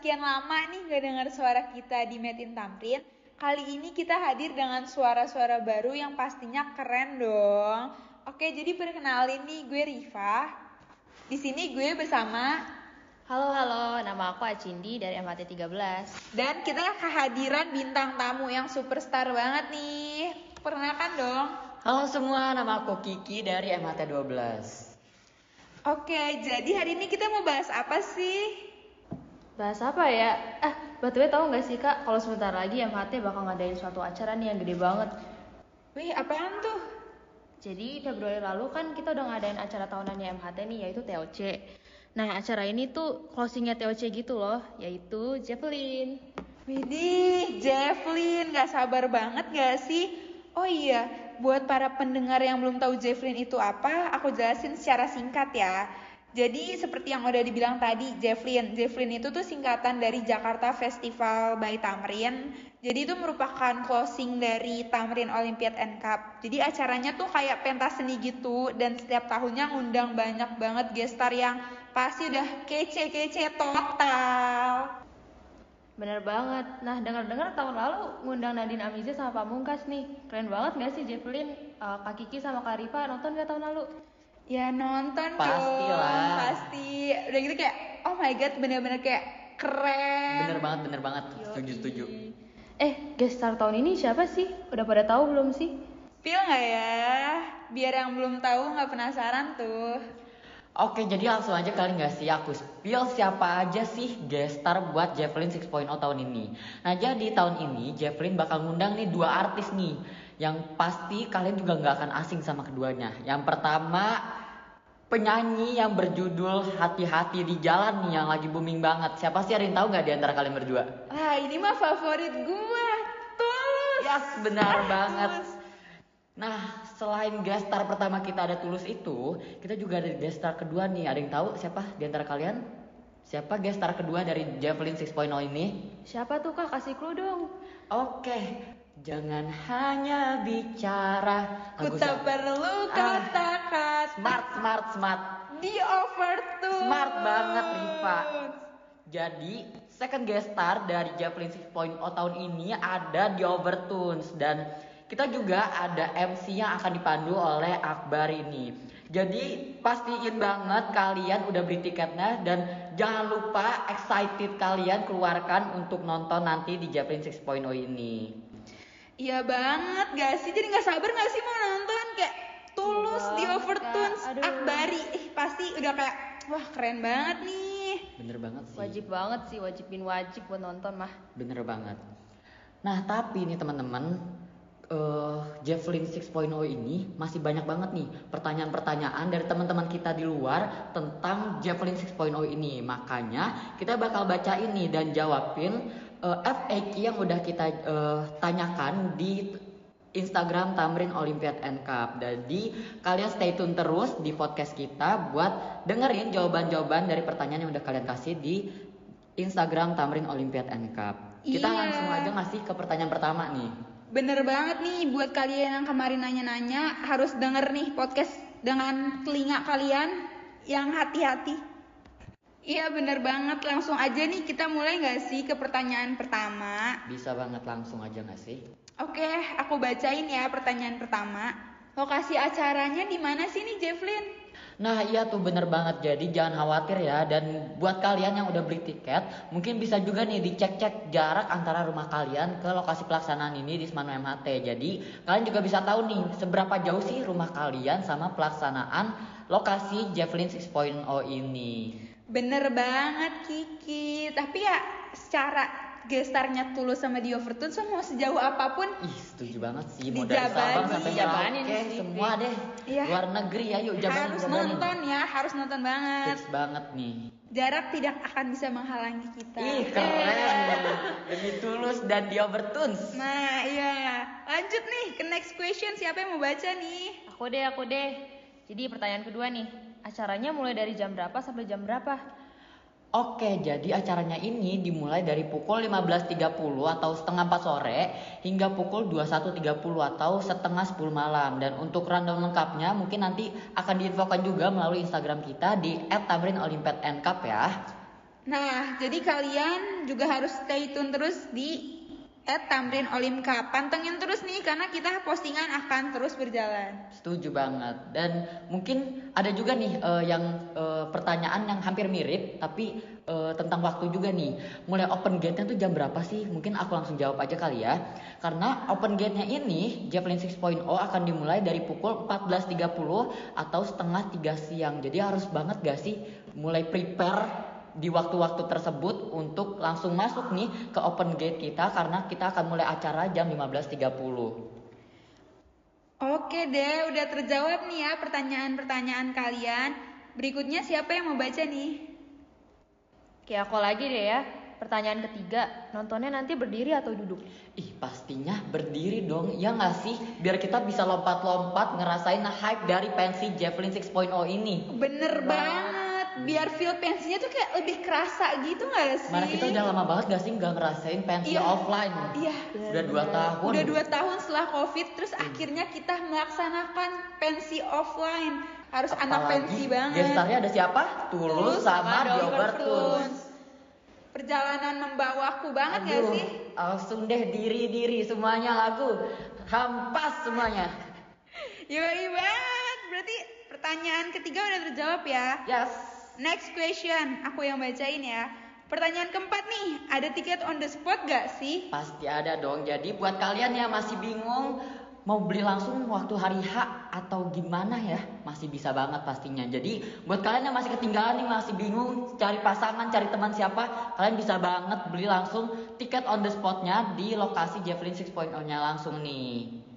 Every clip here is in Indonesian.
sekian lama nih gak dengar suara kita di Metin Tamrin, kali ini kita hadir dengan suara-suara baru yang pastinya keren dong. Oke, jadi perkenalin nih gue Riva. Di sini gue bersama Halo halo, nama aku Acindi dari MHT 13. dan kita kehadiran bintang tamu yang superstar banget nih. Perkenalkan dong. Halo semua, nama aku Kiki dari MHT 12. Oke, jadi hari ini kita mau bahas apa sih? Bahas apa ya? Eh, btw tahu nggak sih kak, kalau sebentar lagi MHT bakal ngadain suatu acara nih yang gede banget. Wih, apaan tuh? Jadi Februari lalu kan kita udah ngadain acara tahunannya MHT nih, yaitu TOC. Nah, acara ini tuh closingnya TOC gitu loh, yaitu Javelin. Widih, Javelin, gak sabar banget gak sih? Oh iya, buat para pendengar yang belum tahu Javelin itu apa, aku jelasin secara singkat ya. Jadi seperti yang udah dibilang tadi, Javelin. Javelin itu tuh singkatan dari Jakarta Festival by Tamrin. Jadi itu merupakan closing dari Tamrin Olympiad and Cup. Jadi acaranya tuh kayak pentas seni gitu dan setiap tahunnya ngundang banyak banget gestar yang pasti udah kece-kece total. Bener banget. Nah, dengar-dengar tahun lalu ngundang Nadine Amiza sama Pamungkas nih. Keren banget gak sih Javelin? Eh, Kak Kiki sama Kak Rifa nonton gak tahun lalu? Ya nonton pasti. Udah gitu kayak, oh my god, bener-bener kayak keren. Bener banget, bener banget. Setuju, setuju. Eh, gestar tahun ini siapa sih? Udah pada tahu belum sih? Feel nggak ya? Biar yang belum tahu nggak penasaran tuh. Oke, jadi langsung aja kali nggak sih aku spill siapa aja sih gestar buat Javelin 6.0 tahun ini. Nah, jadi tahun ini Javelin bakal ngundang nih dua artis nih yang pasti kalian juga nggak akan asing sama keduanya. Yang pertama penyanyi yang berjudul Hati-hati di Jalan nih yang lagi booming banget. Siapa sih ada yang tahu nggak di antara kalian berdua? Ah ini mah favorit gua. Tulus. Yes, benar Ah, banget. Tulus. Nah, selain gestar pertama kita ada Tulus itu, kita juga ada gestar kedua nih. Ada yang tahu siapa di antara kalian? Siapa gestar kedua dari Javelin 6.0 ini? Siapa tuh kak? Kasih clue dong. Oke, jangan hanya bicara. Ku tak perlu Ah. kata-kata. Smart, smart, smart. Di overtune. Smart banget, Riva. Jadi, second guest star dari Javelin 6.0 tahun ini ada di Overtones dan kita juga ada MC yang akan dipandu oleh Akbar ini. Jadi pastiin banget kalian udah beli tiketnya dan jangan lupa excited kalian keluarkan untuk nonton nanti di Javelin 6.0 ini. Iya banget gak sih? Jadi nggak sabar gak sih mau nonton kayak tulus Iya di overtunes Kak. Aduh. Akbari. Eh, pasti udah kayak wah keren banget nih. Bener banget sih. Wajib banget sih, wajibin wajib buat nonton mah. Bener banget. Nah, tapi nih teman-teman, eh Javelin 6.0 ini masih banyak banget nih pertanyaan-pertanyaan dari teman-teman kita di luar tentang Javelin 6.0 ini. Makanya kita bakal baca ini dan jawabin eh, FAQ yang udah kita eh, tanyakan di Instagram Tamrin Olympiad and Cup. Jadi kalian stay tune terus di podcast kita buat dengerin jawaban-jawaban dari pertanyaan yang udah kalian kasih di Instagram Tamrin Olympiad and Cup. Kita Iya. langsung aja ngasih ke pertanyaan pertama nih. Bener banget nih buat kalian yang kemarin nanya-nanya harus denger nih podcast dengan telinga kalian yang hati-hati. Iya bener banget langsung aja nih kita mulai gak sih ke pertanyaan pertama. Bisa banget langsung aja gak sih? Oke aku bacain ya pertanyaan pertama. Lokasi acaranya di mana sih nih Javelin? Nah iya tuh bener banget jadi jangan khawatir ya dan buat kalian yang udah beli tiket mungkin bisa juga nih dicek-cek jarak antara rumah kalian ke lokasi pelaksanaan ini di Semanu MHT jadi kalian juga bisa tahu nih seberapa jauh sih rumah kalian sama pelaksanaan lokasi Javelin 6.0 ini Bener banget Kiki. Tapi ya secara gestarnya tulus sama di Overtune so mau sejauh apa pun Ih setuju banget sih mau dari. Sabang sampai Merauke sih, semua deh Iya. luar negeri ya yuk jabanin harus jabanin nonton ya, harus nonton banget. fix banget nih Jarak tidak akan bisa menghalangi kita. Ih keren Demi tulus dan di Overtunes Nah, iya. Lanjut nih ke next question. Siapa yang mau baca nih? Aku deh, aku deh. Jadi pertanyaan kedua nih, acaranya mulai dari jam berapa sampai jam berapa? Oke, jadi acaranya ini dimulai dari pukul 15.30 atau setengah 4 sore hingga pukul 21.30 atau setengah 10 malam. Dan untuk rundown lengkapnya mungkin nanti akan diinfokan juga melalui Instagram kita di @tamrinolympiadncup ya. Nah, jadi kalian juga harus stay tune terus di at Tamrin Olimka. Pantengin terus nih karena kita postingan akan terus berjalan. Setuju banget. Dan mungkin ada juga nih eh, yang eh, pertanyaan yang hampir mirip tapi eh, tentang waktu juga nih. Mulai open gate-nya tuh jam berapa sih? Mungkin aku langsung jawab aja kali ya. Karena open gate-nya ini Javelin 6.0 akan dimulai dari pukul 14.30 atau setengah 3 siang. Jadi harus banget gak sih mulai prepare di waktu-waktu tersebut untuk langsung masuk nih ke open gate kita karena kita akan mulai acara jam 15.30. Oke deh, udah terjawab nih ya pertanyaan-pertanyaan kalian. Berikutnya siapa yang mau baca nih? Oke, aku lagi deh ya. Pertanyaan ketiga, nontonnya nanti berdiri atau duduk? Ih pastinya berdiri dong, ya nggak sih? Biar kita bisa lompat-lompat ngerasain hype dari pensi Javelin 6.0 ini. Bener banget, biar feel pensinya tuh kayak lebih kerasa gitu gak sih? Mana kita udah lama banget gak sih nggak ngerasain pensi Iya. offline? Iya. Udah dua tahun. Udah dua tahun setelah covid, terus akhirnya kita melaksanakan pensi offline. Harus anak Apalagi pensi banget. Gestarnya ada siapa? Tulus sama The Overtones. Perjalanan membawaku banget gak Aduh, sih? langsung deh diri-diri semuanya lagu. Hampas semuanya. Yoi banget. Berarti pertanyaan ketiga udah terjawab ya. Yes. Next question, aku yang bacain ya. Pertanyaan keempat nih, ada tiket on the spot gak sih? Pasti ada dong. Jadi buat kalian yang masih bingung mau beli langsung waktu hari H atau gimana ya, masih bisa banget pastinya. Jadi buat kalian yang masih ketinggalan nih, masih bingung cari pasangan, cari teman siapa, kalian bisa banget beli langsung tiket on the spotnya di lokasi Javelin 6.0-nya langsung nih.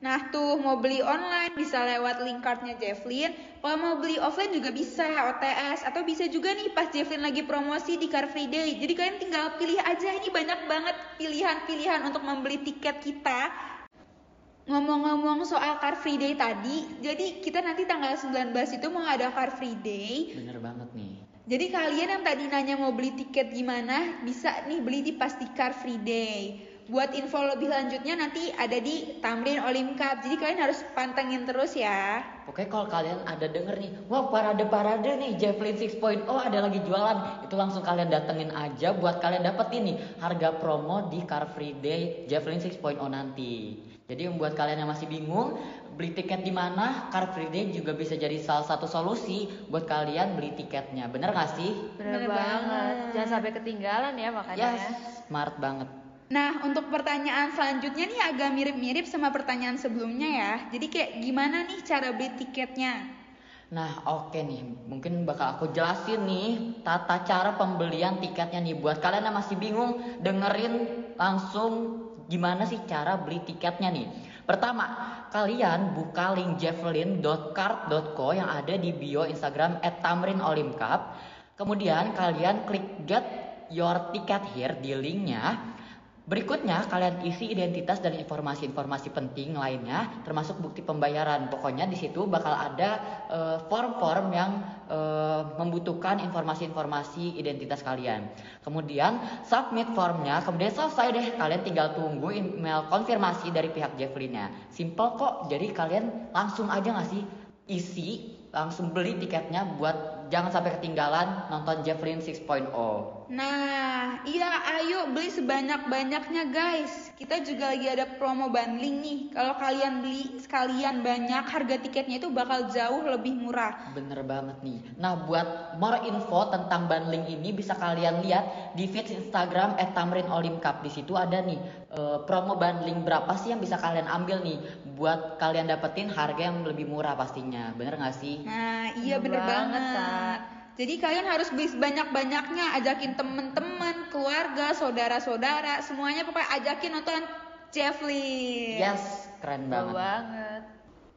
Nah tuh mau beli online bisa lewat link cardnya Javelin. Kalau mau beli offline juga bisa OTS atau bisa juga nih pas Javelin lagi promosi di Car Free Day. Jadi kalian tinggal pilih aja ini banyak banget pilihan-pilihan untuk membeli tiket kita. Ngomong-ngomong soal Car Free Day tadi, jadi kita nanti tanggal 19 itu mau ada Car Free Day. Bener banget nih. Jadi kalian yang tadi nanya mau beli tiket gimana, bisa nih beli di Pastikar Free Day. Buat info lebih lanjutnya nanti ada di Tamrin Olim Cup. Jadi kalian harus pantengin terus ya. Oke kalau kalian ada denger nih, wah parade-parade nih Javelin 6.0 ada lagi jualan. Itu langsung kalian datengin aja buat kalian dapetin nih harga promo di Car Free Day Javelin 6.0 nanti. Jadi buat kalian yang masih bingung beli tiket di mana, Car Free Day juga bisa jadi salah satu solusi buat kalian beli tiketnya. Bener gak sih? Bener, Bener banget. banget. Jangan sampai ketinggalan ya makanya. Yes, smart banget. Nah, untuk pertanyaan selanjutnya nih agak mirip-mirip sama pertanyaan sebelumnya ya. Jadi kayak gimana nih cara beli tiketnya? Nah oke nih, mungkin bakal aku jelasin nih tata cara pembelian tiketnya nih Buat kalian yang masih bingung dengerin langsung gimana sih cara beli tiketnya nih Pertama, kalian buka link javelin.card.co yang ada di bio Instagram @tamrinolimcup. Kemudian kalian klik get your ticket here di linknya. Berikutnya kalian isi identitas dan informasi-informasi penting lainnya termasuk bukti pembayaran. Pokoknya di situ bakal ada eh, form-form yang eh, membutuhkan informasi-informasi identitas kalian. Kemudian submit formnya, kemudian selesai deh kalian tinggal tunggu email konfirmasi dari pihak Javelinnya. Simple kok. Jadi kalian langsung aja nggak sih isi langsung beli tiketnya buat jangan sampai ketinggalan nonton Javelin 6.0. Nah, iya ayo beli sebanyak-banyaknya guys. Kita juga lagi ada promo bundling nih. Kalau kalian beli sekalian banyak, harga tiketnya itu bakal jauh lebih murah. Bener banget nih. Nah buat more info tentang bundling ini bisa kalian lihat di feed Instagram @tamrinolimcup. Di situ ada nih eh, promo bundling berapa sih yang bisa kalian ambil nih buat kalian dapetin harga yang lebih murah pastinya. Bener gak sih? Nah, iya Bener bener banget, banget. Jadi kalian harus beli sebanyak-banyaknya, ajakin temen-temen, keluarga, saudara-saudara, semuanya pokoknya ajakin nonton Javelin. Yes, keren banget. banget.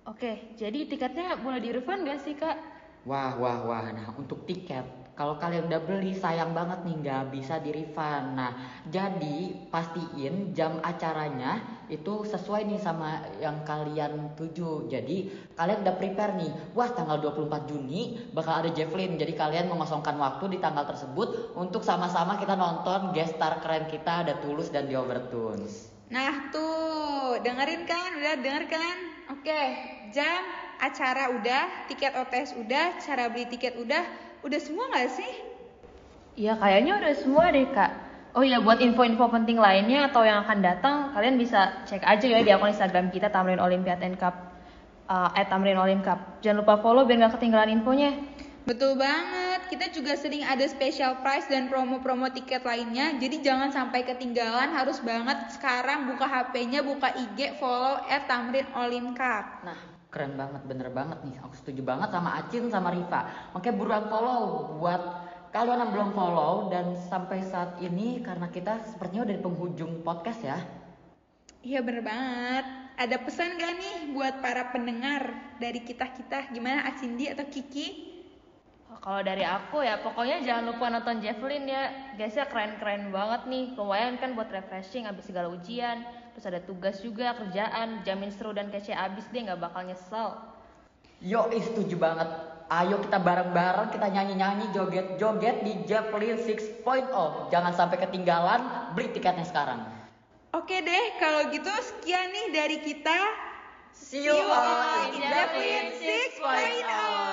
Oke, jadi tiketnya boleh di refund gak sih kak? Wah, wah, wah. Nah, untuk tiket, kalau kalian udah beli sayang banget nih nggak bisa di refund. Nah, jadi pastiin jam acaranya itu sesuai nih sama yang kalian tuju. Jadi kalian udah prepare nih. Wah, tanggal 24 Juni bakal ada Javelin. Jadi kalian mengosongkan waktu di tanggal tersebut untuk sama-sama kita nonton guest star keren kita ada Tulus dan The Overtones. Nah tuh, dengerin kan? Udah denger kan? Oke, jam acara udah, tiket OTS udah, cara beli tiket udah, udah semua nggak sih? Iya kayaknya udah semua deh kak. Oh iya buat info-info penting lainnya atau yang akan datang kalian bisa cek aja ya di akun Instagram kita Tamrin Olympiad and Cup uh, at Tamrin Olim Cup. Jangan lupa follow biar nggak ketinggalan infonya. Betul banget. Kita juga sering ada special price dan promo-promo tiket lainnya. Jadi jangan sampai ketinggalan. Harus banget sekarang buka HP-nya, buka IG, follow at Tamrin Olim Cup. Nah, keren banget, bener banget nih. Aku setuju banget sama Acin sama Riva. Makanya buruan follow buat kalian yang belum follow dan sampai saat ini karena kita sepertinya udah di penghujung podcast ya. Iya bener banget. Ada pesan gak nih buat para pendengar dari kita-kita? Gimana Acindi atau Kiki? Kalau dari aku ya pokoknya jangan lupa nonton Javelin ya. Guysnya keren-keren banget nih. Lumayan kan buat refreshing abis segala ujian. Terus ada tugas juga, kerjaan. Jamin seru dan kece abis deh nggak bakal nyesel. Yo, setuju banget. Ayo kita bareng-bareng kita nyanyi-nyanyi joget-joget di Javelin 6.0. Jangan sampai ketinggalan, beli tiketnya sekarang. Oke deh, kalau gitu sekian nih dari kita. See you all in Javelin Javelin 6.0.